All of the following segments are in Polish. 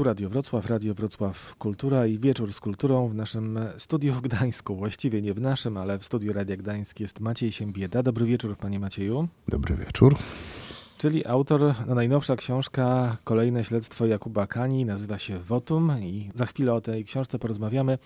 Tu Radio Wrocław, Radio Wrocław Kultura i Wieczór z Kulturą w naszym studiu w Gdańsku. Właściwie nie w naszym, ale w studiu Radia Gdańsk jest Maciej Siembieda. Dobry wieczór, panie Macieju. Dobry wieczór. Czyli autor, no najnowsza książka, kolejne śledztwo Jakuba Kani, nazywa się Wotum i za chwilę o tej książce porozmawiamy.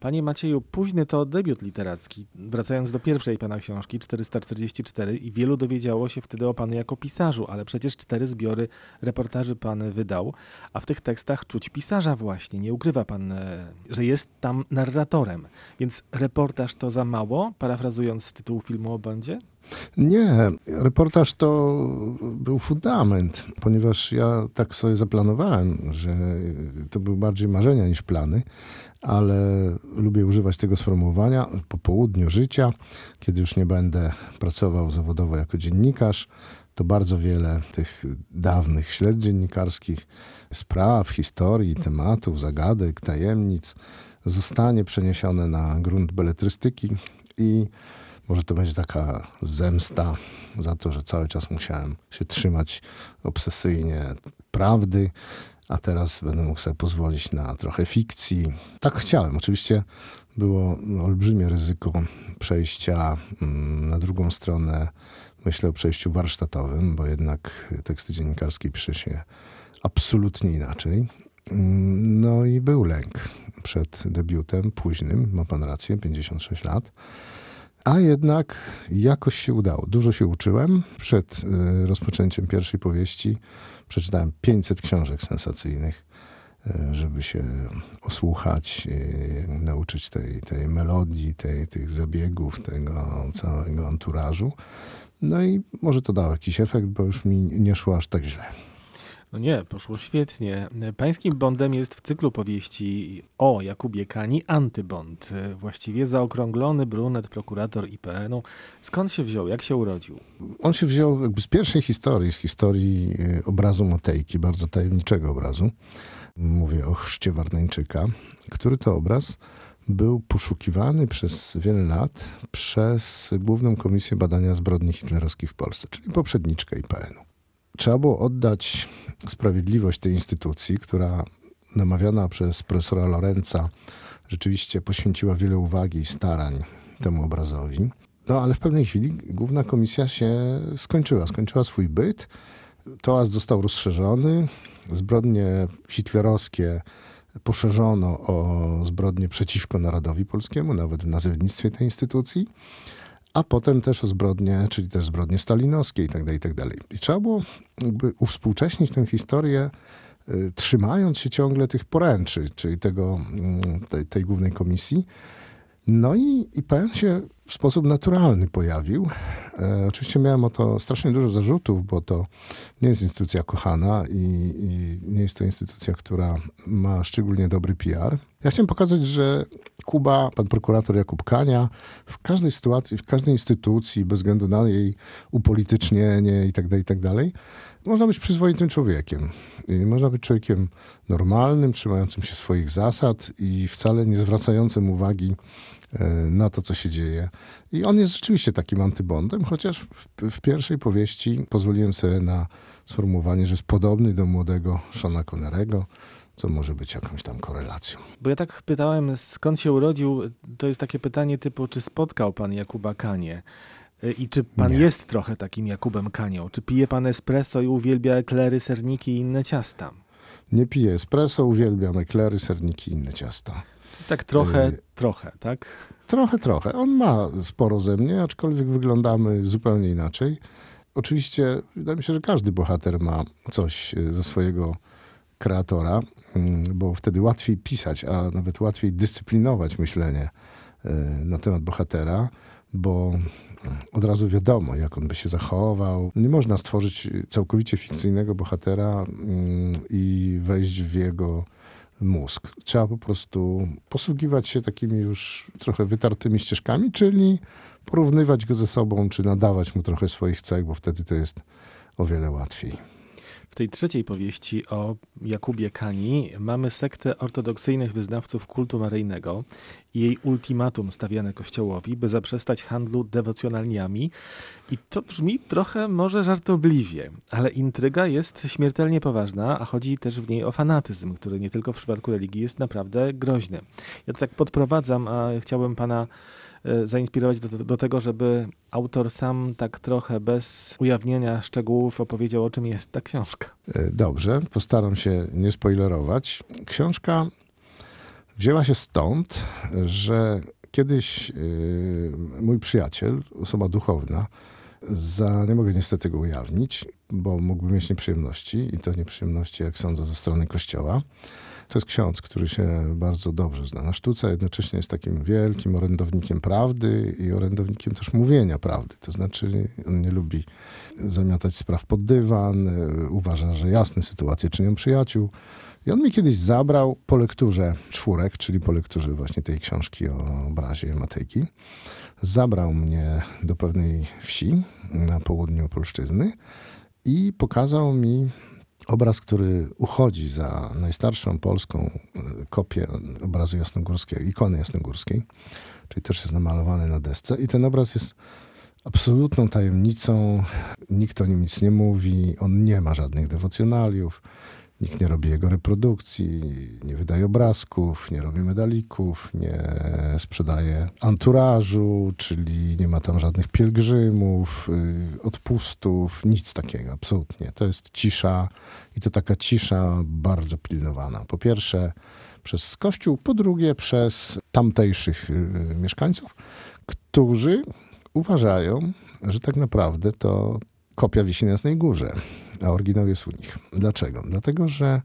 Panie Macieju, późny to debiut literacki. Wracając do pierwszej pana książki, 444 i wielu dowiedziało się wtedy o panu jako pisarzu, ale przecież cztery zbiory reportaży pan wydał, a w tych tekstach czuć pisarza właśnie. Nie ukrywa pan, e, że jest tam narratorem. Więc reportaż to za mało, parafrazując tytuł filmu o Bondzie? Nie, reportaż to był fundament, ponieważ ja tak sobie zaplanowałem, że to były bardziej marzenia niż plany, ale lubię używać tego sformułowania po południu życia, kiedy już nie będę pracował zawodowo jako dziennikarz. To bardzo wiele tych dawnych śledztw dziennikarskich, spraw, historii, tematów, zagadek, tajemnic zostanie przeniesione na grunt beletrystyki i może to będzie taka zemsta za to, że cały czas musiałem się trzymać obsesyjnie prawdy, a teraz będę mógł sobie pozwolić na trochę fikcji. Tak chciałem. Oczywiście było olbrzymie ryzyko przejścia mm, na drugą stronę. Myślę o przejściu warsztatowym, bo jednak teksty dziennikarskie pisze się absolutnie inaczej. Mm, no i był lęk przed debiutem późnym, ma pan rację, 56 lat. A jednak jakoś się udało. Dużo się uczyłem. Przed y, rozpoczęciem pierwszej powieści przeczytałem 500 książek sensacyjnych, y, żeby się osłuchać, y, nauczyć tej, tej melodii, tej, tych zabiegów, tego całego anturażu. No i może to dało jakiś efekt, bo już mi nie szło aż tak źle. No nie, poszło świetnie. Pańskim Bondem jest w cyklu powieści o Jakubie Kani Antybond. Właściwie zaokrąglony brunet, prokurator IPN-u. Skąd się wziął? Jak się urodził? On się wziął jakby z pierwszej historii, z historii y, obrazu Motejki, bardzo tajemniczego obrazu. Mówię o chrzcie Warneńczyka, który to obraz był poszukiwany przez wiele lat przez Główną Komisję Badania Zbrodni Hitlerowskich w Polsce, czyli poprzedniczkę IPN-u trzeba było oddać sprawiedliwość tej instytucji, która namawiana przez profesora Lorenza rzeczywiście poświęciła wiele uwagi i starań temu obrazowi. No ale w pewnej chwili główna komisja się skończyła, skończyła swój byt. Toaz został rozszerzony, zbrodnie hitlerowskie poszerzono o zbrodnie przeciwko narodowi polskiemu, nawet w nazewnictwie tej instytucji a potem też o zbrodnie, czyli też zbrodnie stalinowskie itd., tak itd. Tak I trzeba było jakby uwspółcześnić tę historię, y, trzymając się ciągle tych poręczy, czyli tego, mm, tej, tej głównej komisji. No i IPN się w sposób naturalny pojawił. E, oczywiście miałem o to strasznie dużo zarzutów, bo to nie jest instytucja kochana i, i, nie jest to instytucja, która ma szczególnie dobry PR. Ja chciałem pokazać, że Kuba, pan prokurator Jakub Kania, w każdej sytuacji, w każdej instytucji, bez względu na jej upolitycznienie itd., tak itd., tak można być przyzwoitym człowiekiem. I można być człowiekiem normalnym, trzymającym się swoich zasad i wcale nie zwracającym uwagi e, na to, co się dzieje. I on jest rzeczywiście takim antybondem, chociaż w, w pierwszej powieści pozwoliłem sobie na sformułowanie, że jest podobny do młodego Shona Connerego co może być jakąś tam korelacją. Bo ja tak pytałem, skąd się urodził, to jest takie pytanie typu, czy spotkał pan Jakuba Kanie? E, I czy pan Nie. jest trochę takim Jakubem Kanią? Czy pije pan espresso i uwielbia eklery, serniki i inne ciasta? Nie piję espresso, uwielbiam eklery, serniki i inne ciasta. Tak trochę, y trochę, tak? Trochę, trochę. On ma sporo ze mnie, aczkolwiek wyglądamy zupełnie inaczej. Oczywiście wydaje mi się, że każdy bohater ma coś ze swojego kreatora, bo wtedy łatwiej pisać, a nawet łatwiej dyscyplinować myślenie y, na temat bohatera, bo od razu wiadomo, jak on by się zachował. Nie można stworzyć całkowicie fikcyjnego bohatera mm, i wejść w jego mózg. Trzeba po prostu posługiwać się takimi już trochę wytartymi ścieżkami, czyli porównywać go ze sobą, czy nadawać mu trochę swoich cech, bo wtedy to jest o wiele łatwiej. W tej trzeciej powieści o Jakubie Kani mamy sektę ortodoksyjnych wyznawców kultu maryjnego i jej ultimatum stawiane Kościołowi, by zaprzestać handlu dewocjonalniami. I to brzmi trochę może żartobliwie, ale intryga jest śmiertelnie poważna, a chodzi też w niej o fanatyzm, który nie tylko w przypadku religii jest naprawdę groźny. Ja to tak podprowadzam, a chciałbym pana zainspirować do, do, tego, żeby autor sam tak trochę bez ujawnienia szczegółów opowiedział, o czym jest ta książka. E, dobrze, postaram się nie spoilerować. Książka wzięła się stąd, że kiedyś yy, mój przyjaciel, osoba duchowna, za, nie mogę niestety go ujawnić, bo mógłby mieć nieprzyjemności i to nieprzyjemności, jak sądzę, ze strony kościoła. To jest ksiądz, który się bardzo dobrze zna na sztuce, jednocześnie jest takim wielkim orędownikiem prawdy i orędownikiem też mówienia prawdy. To znaczy, on nie lubi zamiatać spraw pod dywan, uważa, że jasne sytuacje czynią przyjaciół. I on mi kiedyś zabrał po lekturze czwórek, czyli po lekturze właśnie tej książki o obrazie Matejki. Zabrał mnie do pewnej wsi na południu Polszczyzny i pokazał mi obraz, który uchodzi za najstarszą polską e, kopię obrazu jasnogórskiego, ikony jasnogórskiej, czyli też jest namalowany na desce. I ten obraz jest absolutną tajemnicą, nikt o nim nic nie mówi, on nie ma żadnych dewocjonaliów. Nikt nie robi jego reprodukcji, nie wydaje obrazków, nie robi medalików, nie sprzedaje anturażu, czyli nie ma tam żadnych pielgrzymów, y, odpustów, nic takiego, absolutnie. To jest cisza i to taka cisza bardzo pilnowana. Po pierwsze przez Kościół, po drugie przez tamtejszych y, mieszkańców, którzy uważają, że tak naprawdę to kopia wisi na Górze, a oryginał jest u nich. Dlaczego? Dlatego, że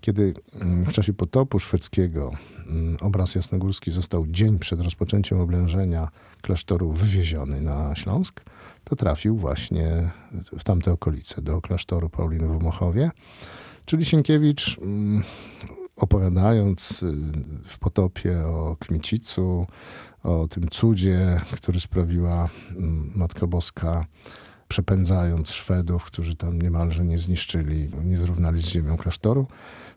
kiedy mm, w czasie potopu szwedzkiego mm, obraz jasnogórski został dzień przed rozpoczęciem oblężenia klasztoru wywieziony na Śląsk, to trafił właśnie w tamte okolice, do klasztoru Paulinów w Mochowie. Czyli Sienkiewicz mm, opowiadając y, w potopie o Kmicicu, o tym cudzie, który sprawiła Matka Boska przepędzając Szwedów, którzy tam niemalże nie zniszczyli, nie zrównali z ziemią klasztoru,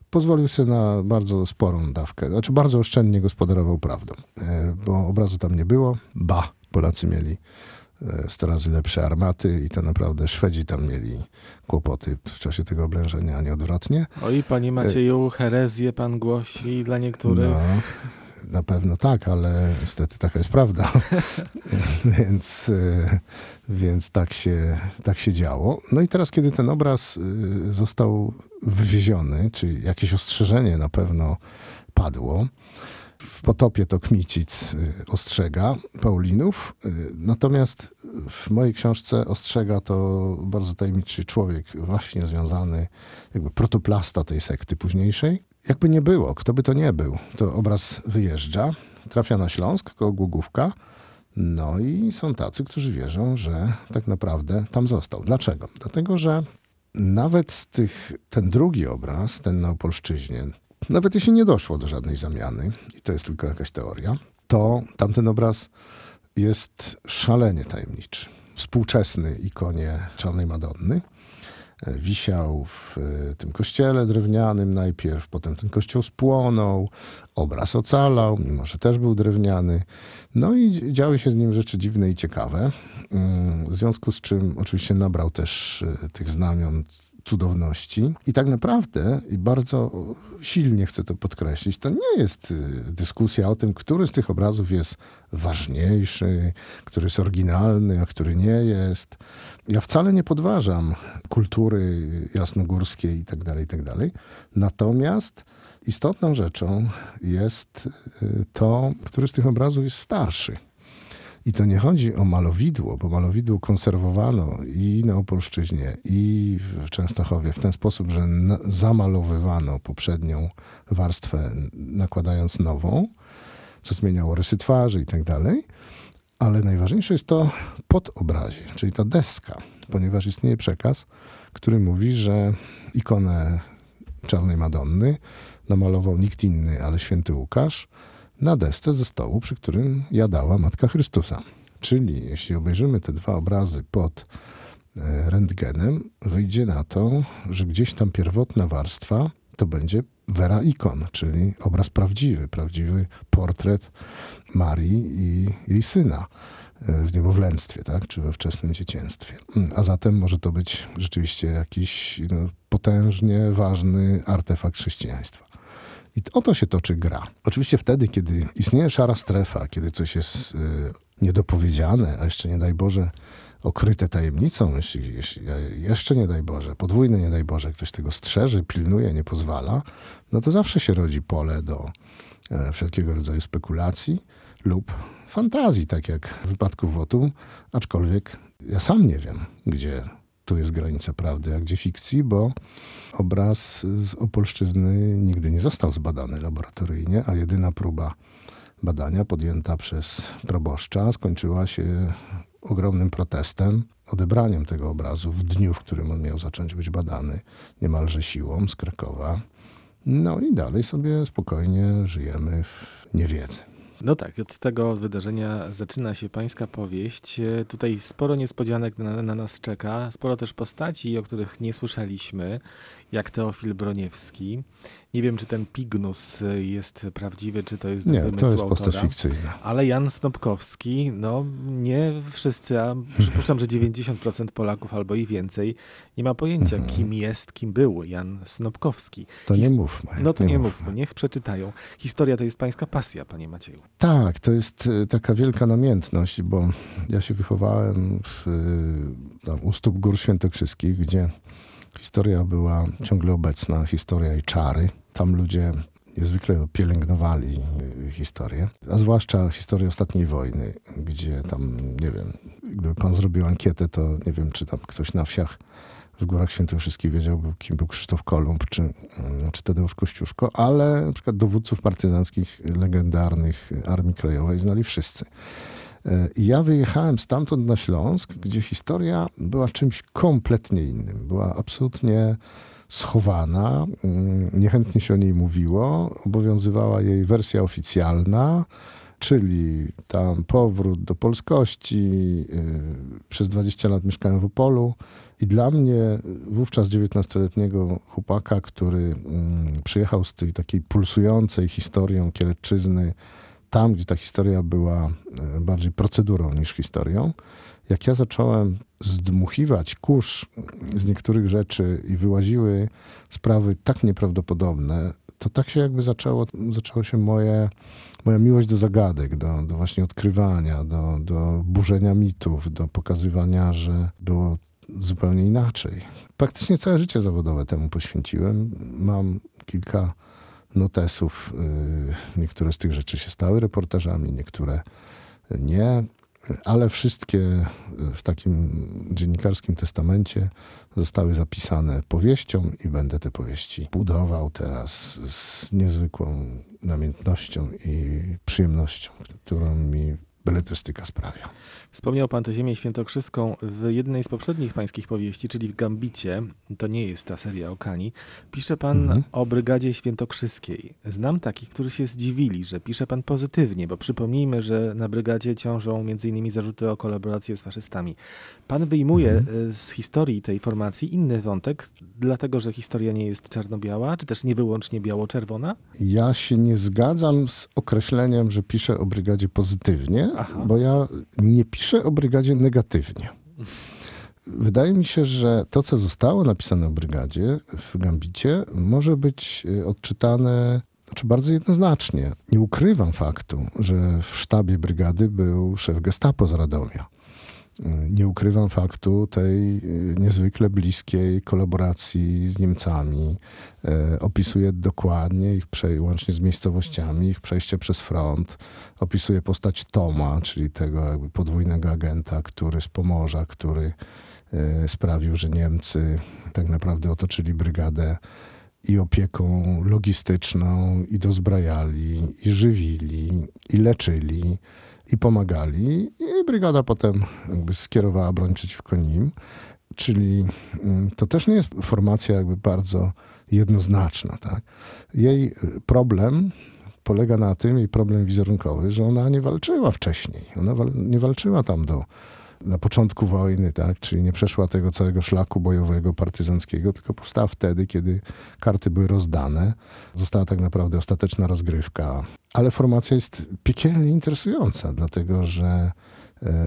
pozwolił sobie na bardzo sporą dawkę. Znaczy bardzo oszczędnie gospodarował prawdą, e, bo obrazu tam nie było. Ba, Polacy mieli 100 e, razy lepsze armaty i to naprawdę Szwedzi tam mieli kłopoty w czasie tego oblężenia, a nie odwrotnie. Oj, panie Macieju, herezję pan głosi dla niektórych. No, na pewno tak, ale niestety taka jest prawda. więc, e, więc tak się, tak się działo. No i teraz, kiedy ten obraz e, został wywieziony, czy jakieś ostrzeżenie na pewno padło, w potopie to Kmicic e, ostrzega Paulinów, natomiast w mojej książce ostrzega to bardzo tajemniczy człowiek, właśnie związany, jakby protoplasta tej sekty późniejszej, jakby nie było, kto by to nie był, to obraz wyjeżdża, trafia na Śląsk, koło Głogówka, no i są tacy, którzy wierzą, że tak naprawdę tam został. Dlaczego? Dlatego, że nawet z tych, ten drugi obraz, ten na Opolszczyźnie, nawet jeśli nie doszło do żadnej zamiany, i to jest tylko jakaś teoria, to tamten obraz jest szalenie tajemniczy. Współczesny ikonie Czarnej Madonny, wisiał w e, tym kościele drewnianym najpierw, potem ten kościół spłonął, obraz ocalał, mimo że też był drewniany. No i działy się z nim rzeczy dziwne i ciekawe, mm, w związku z czym oczywiście nabrał też e, tych znamion cudowności. I tak naprawdę, i bardzo silnie chcę to podkreślić, to nie jest y, dyskusja o tym, który z tych obrazów jest ważniejszy, który jest oryginalny, a który nie jest. Ja wcale nie podważam kultury jasnogórskiej i tak dalej, i tak. Natomiast istotną rzeczą jest y, to, który z tych obrazów jest starszy. I to nie chodzi o malowidło, bo malowidło konserwowano i na Opolszczyźnie, i w Częstochowie w ten sposób, że zamalowywano poprzednią warstwę, nakładając nową, co zmieniało rysy twarzy i tak dalej. Ale najważniejsze jest to podobrazie, czyli ta deska, ponieważ istnieje przekaz, który mówi, że ikonę Czarnej Madonny namalował nikt inny, ale święty Łukasz, na desce ze stołu, przy którym jadała Matka Chrystusa. Czyli jeśli obejrzymy te dwa obrazy pod e, rentgenem, wyjdzie na to, że gdzieś tam pierwotna warstwa to będzie Vera Ikon, czyli obraz prawdziwy, prawdziwy portret Marii i jej syna e, w niemowlęctwie, tak, czy we wczesnym dzieciństwie. Mm, A zatem może to być rzeczywiście jakiś no, potężnie ważny artefakt chrześcijaństwa. I o to się toczy gra. Oczywiście wtedy, kiedy istnieje szara strefa, kiedy coś jest y, niedopowiedziane, a jeszcze nie daj Boże okryte tajemnicą, jeśli, jeśli, jeszcze nie daj Boże, podwójne nie daj Boże, ktoś tego strzeże, pilnuje, nie pozwala, no to zawsze się rodzi pole do e, wszelkiego rodzaju spekulacji lub fantazji, tak jak w wypadku Wotum, aczkolwiek ja sam nie wiem, gdzie tu jest granica prawdy, a gdzie fikcji, bo obraz z Opolszczyzny nigdy nie został zbadany laboratoryjnie, a jedyna próba badania podjęta przez proboszcza skończyła się ogromnym protestem, odebraniem tego obrazu w dniu, w którym on miał zacząć być badany, niemalże siłą z Krakowa. No i dalej sobie spokojnie żyjemy w niewiedzy. No tak, od tego wydarzenia zaczyna się pańska powieść. E, Tutaj sporo niespodzianek na, na nas czeka, sporo też postaci, o których nie słyszeliśmy, jak Teofil Broniewski. Nie wiem, czy ten Pignus e, jest prawdziwy, czy to jest Nie, wymysł to jest autora. postać fikcyjna. Ale Jan Snopkowski, no nie wszyscy, a przypuszczam, że 90% Polaków albo i więcej nie ma pojęcia, kim jest, kim był Jan Snopkowski. Mhm. To nie mówmy. No to nie mówmy, niech przeczytają. Historia to jest pańska pasja, panie Macieju. Tak, to jest e, taka wielka namiętność, bo ja się wychowałem w, e, tam, u stóp Gór Świętokrzyskich, gdzie historia była ciągle obecna, historia i czary. Tam ludzie niezwykle pielęgnowali e, historię, a zwłaszcza historię ostatniej wojny, gdzie tam, nie wiem, gdyby pan zrobił ankietę, to nie wiem, czy tam ktoś na wsiach w Górach Świętokrzyskich wiedział, kim był Krzysztof Kolumb czy, mm, czy Tadeusz Kościuszko, ale na przykład dowódców partyzanckich legendarnych Armii Krajowej znali wszyscy. E, I ja wyjechałem stamtąd na Śląsk, gdzie historia była czymś kompletnie innym. Była absolutnie schowana, mm, niechętnie się o niej mówiło, obowiązywała jej wersja oficjalna, czyli tam powrót do polskości. y, Przez 20 lat mieszkałem w Opolu i dla mnie wówczas 19-letniego chłopaka, który mm, przyjechał z tej takiej pulsującej historią Kielecczyzny, tam gdzie ta historia była e, bardziej procedurą niż historią, jak ja zacząłem zdmuchiwać kurz z niektórych rzeczy i wyłaziły sprawy tak nieprawdopodobne, to tak się jakby zaczęło, zaczęło się moje, moja miłość do zagadek, do, do właśnie odkrywania, do, do burzenia mitów, do pokazywania, że było zupełnie inaczej. Praktycznie całe życie zawodowe temu poświęciłem. Mam kilka notesów. y, Niektóre z tych rzeczy się stały reportażami, niektóre nie, ale wszystkie w takim dziennikarskim testamencie zostały zapisane powieścią i będę te powieści budował teraz z niezwykłą namiętnością i przyjemnością, którą mi beletrystyka sprawia. Wspomniał pan tę ziemię świętokrzyską w jednej z poprzednich pańskich powieści, czyli w Gambicie, to nie jest ta seria o Kani, pisze pan Mhm. o Brygadzie Świętokrzyskiej. Znam takich, którzy się zdziwili, że pisze pan pozytywnie, bo przypomnijmy, że na Brygadzie ciążą m.in. zarzuty o kolaborację z faszystami. Pan wyjmuje Mhm. y, z historii tej formacji inny wątek, dlatego że historia nie jest czarno-biała, czy też nie wyłącznie biało-czerwona? Ja się nie zgadzam z określeniem, że piszę o brygadzie pozytywnie, Aha. bo ja nie piszę o brygadzie negatywnie. Wydaje mi się, że to, co zostało napisane o brygadzie w Gambicie, może być y, odczytane znaczy bardzo jednoznacznie. Nie ukrywam faktu, że w sztabie brygady był szef gestapo z Radomia. Nie ukrywam faktu tej y, niezwykle bliskiej kolaboracji z Niemcami. E, Opisuje dokładnie ich, łącznie z miejscowościami, ich przejście przez front. Opisuje postać Toma, czyli tego jakby podwójnego agenta, który z Pomorza, który e, sprawił, że Niemcy tak naprawdę otoczyli brygadę i opieką logistyczną, i dozbrajali, i żywili, i leczyli, i pomagali. I brygada potem jakby skierowała broń przeciwko nim. Czyli mm, to też nie jest formacja jakby bardzo jednoznaczna. Tak? Jej y, problem polega na tym, jej problem wizerunkowy, że ona nie walczyła wcześniej. Ona wal, nie walczyła tam do na początku wojny, tak? czyli nie przeszła tego całego szlaku bojowego, partyzanckiego, tylko powstała wtedy, kiedy karty były rozdane. Została tak naprawdę ostateczna rozgrywka. Ale formacja jest piekielnie interesująca, dlatego że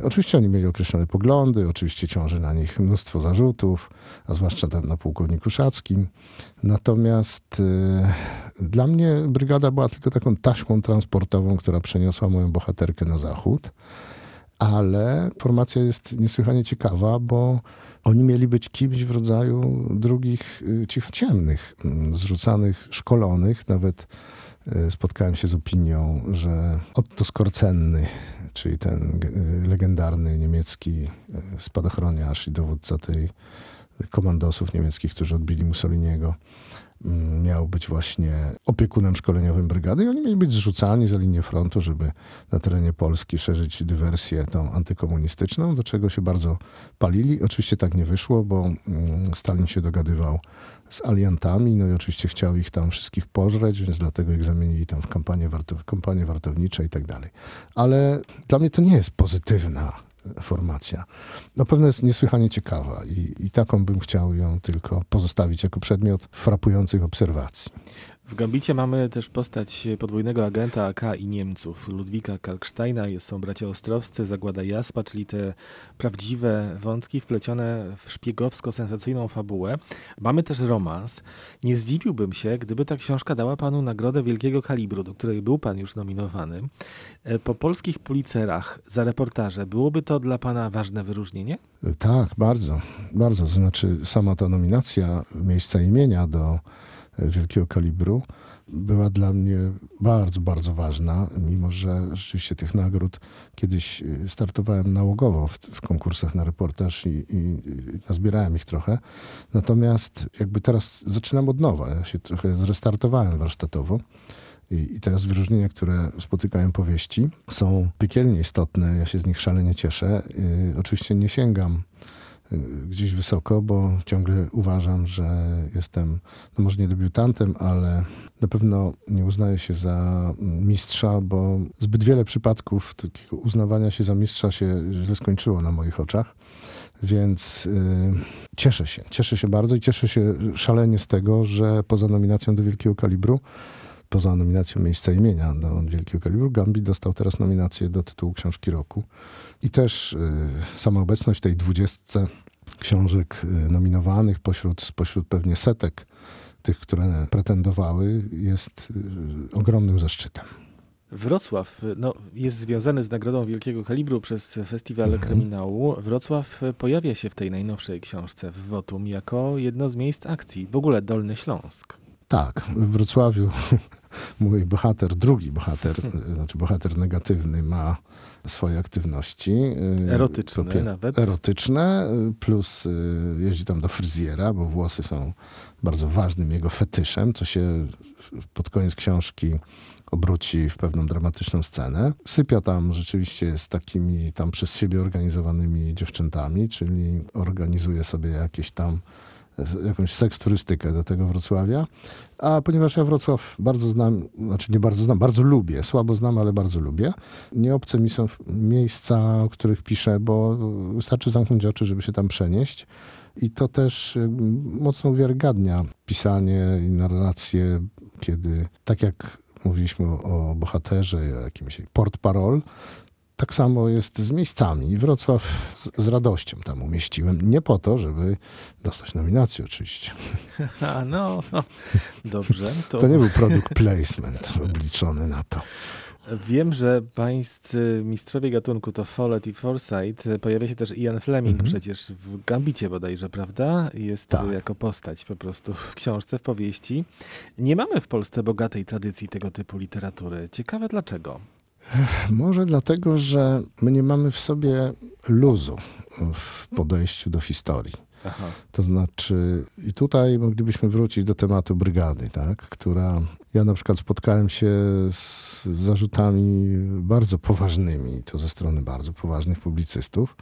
oczywiście oni mieli określone poglądy, oczywiście ciąży na nich mnóstwo zarzutów, a zwłaszcza na pułkowniku Szackim. Natomiast e, dla mnie brygada była tylko taką taśmą transportową, która przeniosła moją bohaterkę na zachód. Ale formacja jest niesłychanie ciekawa, bo oni mieli być kimś w rodzaju drugich e, cichociemnych, zrzucanych, szkolonych, nawet spotkałem się z opinią, że Otto Skorcenny czyli ten legendarny niemiecki e, spadochroniarz i dowódca tej komandosów niemieckich, którzy odbili Mussoliniego, miał być właśnie opiekunem szkoleniowym brygady i oni mieli być zrzucani za linię frontu, żeby na terenie Polski szerzyć dywersję tą antykomunistyczną, do czego się bardzo palili. Oczywiście tak nie wyszło, bo mm, Stalin się dogadywał z aliantami, no i oczywiście chciał ich tam wszystkich pożreć, więc dlatego ich zamienili tam w kampanie, wartow kampanie wartownicze i tak dalej. Ale dla mnie to nie jest pozytywna formacja. Na pewno jest niesłychanie ciekawa i, i taką bym chciał ją tylko pozostawić jako przedmiot frapujących obserwacji. W Gambicie mamy też postać podwójnego agenta AK i Niemców, Ludwika Kalksteina, są bracia Ostrowscy, Zagłada Jaspa, czyli te prawdziwe wątki wplecione w szpiegowsko-sensacyjną fabułę. Mamy też romans. Nie zdziwiłbym się, gdyby ta książka dała panu nagrodę wielkiego kalibru, do której był pan już nominowany. E, po polskich policerach za reportaże byłoby to dla pana ważne wyróżnienie? Tak, bardzo, bardzo. Znaczy sama ta nominacja miejsca imienia do wielkiego kalibru była dla mnie bardzo, bardzo ważna, mimo że rzeczywiście tych nagród kiedyś y, startowałem nałogowo w, w konkursach na reportaż i, i, nazbierałem ich trochę. Natomiast jakby teraz zaczynam od nowa. Ja się trochę zrestartowałem warsztatowo. I, I, teraz wyróżnienia, które spotykają powieści, są piekielnie istotne. Ja się z nich szalenie cieszę. Yy, oczywiście nie sięgam gdzieś wysoko, bo ciągle uważam, że jestem, no może nie debiutantem, ale na pewno nie uznaję się za mistrza, bo zbyt wiele przypadków takiego uznawania się za mistrza się źle skończyło na moich oczach. Więc yy, cieszę się, cieszę się bardzo i cieszę się szalenie z tego, że poza nominacją do Wielkiego Kalibru, poza nominacją miejsca imienia do Wielkiego Kalibru, Gambi dostał teraz nominację do tytułu Książki Roku. I też yy, sama obecność tej dwudziestce książek y, nominowanych pośród, spośród pewnie setek tych, które pretendowały, jest y, ogromnym zaszczytem. Wrocław no, jest związany z Nagrodą Wielkiego Kalibru przez Festiwal mhm. Kryminału. Wrocław pojawia się w tej najnowszej książce w Wotum jako jedno z miejsc akcji, w ogóle Dolny Śląsk. Tak, w Wrocławiu mój bohater, drugi bohater, znaczy bohater negatywny ma swoje aktywności. Y, erotyczne nawet. Erotyczne, y, plus y, jeździ tam do fryzjera, bo włosy są bardzo ważnym jego fetyszem, co się pod koniec książki obróci w pewną dramatyczną scenę. Sypia tam rzeczywiście z takimi tam przez siebie organizowanymi dziewczętami, czyli organizuje sobie jakieś tam jakąś seksturystykę do tego Wrocławia. A ponieważ ja Wrocław bardzo znam, znaczy nie bardzo znam, bardzo lubię, słabo znam, ale bardzo lubię. Nie obce mi są miejsca, o których piszę, bo wystarczy zamknąć oczy, żeby się tam przenieść. I to też mocno uwiarygadnia pisanie i narrację, kiedy tak jak mówiliśmy o bohaterze, o jakimś port parol, tak samo jest z miejscami. Wrocław z, z, radością tam umieściłem. Nie po to, żeby dostać nominację oczywiście. A no, no, dobrze. To... to nie był produkt placement obliczony na to. Wiem, że pańscy mistrzowie gatunku to Follett i Forsyth. Pojawia się też Ian Fleming mm -hmm. przecież w Gambicie bodajże, prawda? Jest tak. jako postać po prostu w książce, w powieści. Nie mamy w Polsce bogatej tradycji tego typu literatury. Ciekawe dlaczego. Może dlatego, że my nie mamy w sobie luzu w podejściu do historii. Aha. To znaczy, i tutaj moglibyśmy wrócić do tematu brygady, tak, która. Ja na przykład spotkałem się z zarzutami bardzo poważnymi, to ze strony bardzo poważnych publicystów.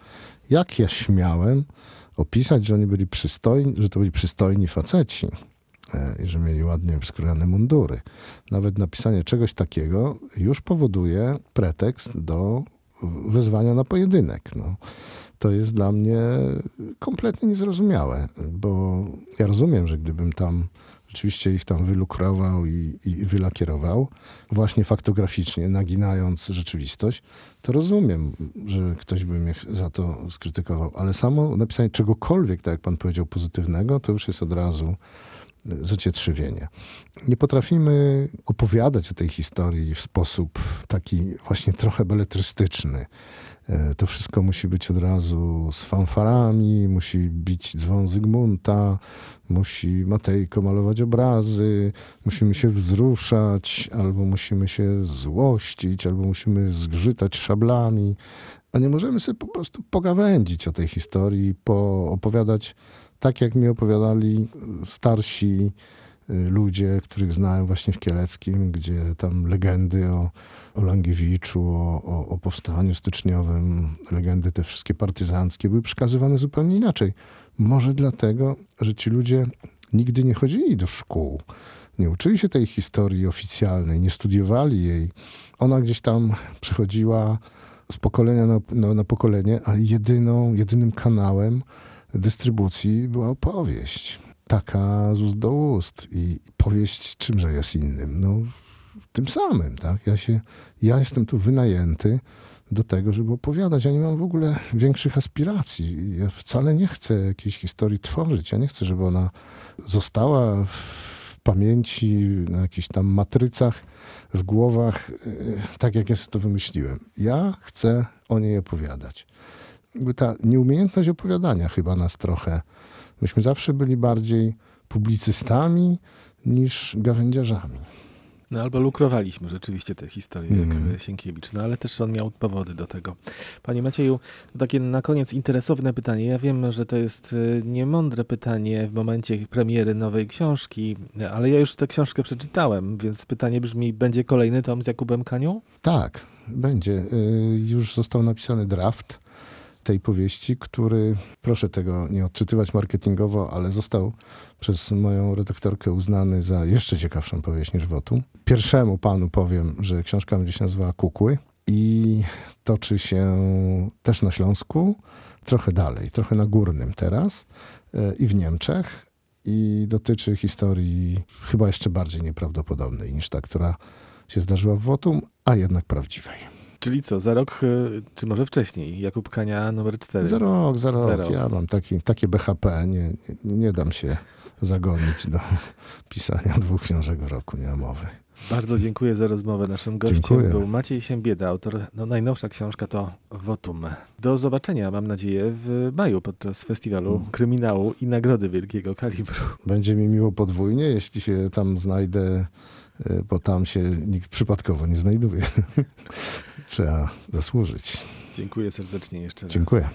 Jak ja śmiałem opisać, że oni byli przystojni, że to byli przystojni faceci i że mieli ładnie skrojone mundury. Nawet napisanie czegoś takiego już powoduje pretekst do wezwania na pojedynek. No. To jest dla mnie kompletnie niezrozumiałe, bo ja rozumiem, że gdybym tam rzeczywiście ich tam wylukrował i, i wylakierował, właśnie faktograficznie, naginając rzeczywistość, to rozumiem, że ktoś by mnie za to skrytykował, ale samo napisanie czegokolwiek, tak jak pan powiedział, pozytywnego, to już jest od razu zacietrzewienie. Nie potrafimy opowiadać o tej historii w sposób taki właśnie trochę beletrystyczny. E, To wszystko musi być od razu z fanfarami, musi bić dzwon Zygmunta, musi Matejko malować obrazy, musimy się wzruszać, albo musimy się złościć, albo musimy zgrzytać szablami, a nie możemy sobie po prostu pogawędzić o tej historii, poopowiadać tak, jak mi opowiadali starsi y, ludzie, których znałem właśnie w Kieleckim, gdzie tam legendy o, o Langiewiczu, o, o, o powstaniu styczniowym, legendy te wszystkie partyzanckie były przekazywane zupełnie inaczej. Może dlatego, że ci ludzie nigdy nie chodzili do szkół, nie uczyli się tej historii oficjalnej, nie studiowali jej. Ona gdzieś tam przechodziła z pokolenia na, na, na pokolenie, a jedyną, jedynym kanałem dystrybucji była opowieść. Taka z ust do ust. I powieść czymże jest innym? No, tym samym, tak? Ja, się, ja jestem tu wynajęty do tego, żeby opowiadać. Ja nie mam w ogóle większych aspiracji. Ja wcale nie chcę jakiejś historii tworzyć. Ja nie chcę, żeby ona została w pamięci, na jakichś tam matrycach, w głowach, yy, tak jak ja sobie to wymyśliłem. Ja chcę o niej opowiadać. Ta nieumiejętność opowiadania chyba nas trochę. Myśmy zawsze byli bardziej publicystami niż gawędziarzami. No albo lukrowaliśmy rzeczywiście te historie, jak Mhm. Sienkiewicz, no ale też on miał powody do tego. Panie Macieju, takie na koniec interesowne pytanie. Ja wiem, że to jest y, niemądre pytanie w momencie premiery nowej książki, ale ja już tę książkę przeczytałem, więc pytanie brzmi, będzie kolejny tom z Jakubem Kanią? Tak, będzie. Y, Już został napisany draft tej powieści, który, proszę tego nie odczytywać marketingowo, ale został przez moją redaktorkę uznany za jeszcze ciekawszą powieść niż Wotum. Pierwszemu panu powiem, że książka będzie się nazywała Kukły i toczy się też na Śląsku, trochę dalej, trochę na Górnym teraz y, i w Niemczech i dotyczy historii chyba jeszcze bardziej nieprawdopodobnej niż ta, która się zdarzyła w Wotum, a jednak prawdziwej. Czyli co, za rok, y, czy może wcześniej, Jakub Kania numer 4? Za rok, za rok. Za rok. Ja mam taki, takie BHP, nie, nie, nie dam się zagonić do pisania dwóch książek w roku, nie ma mowy. Bardzo dziękuję za rozmowę. Naszym gościem Dziękuję. był Maciej Siembieda, autor, no najnowsza książka to Wotum. Do zobaczenia, mam nadzieję, w maju podczas festiwalu Mm. kryminału i nagrody wielkiego kalibru. Będzie mi miło podwójnie, jeśli się tam znajdę, y, bo tam się nikt przypadkowo nie znajduje. Trzeba zasłużyć. Dziękuję serdecznie jeszcze raz. Dziękuję.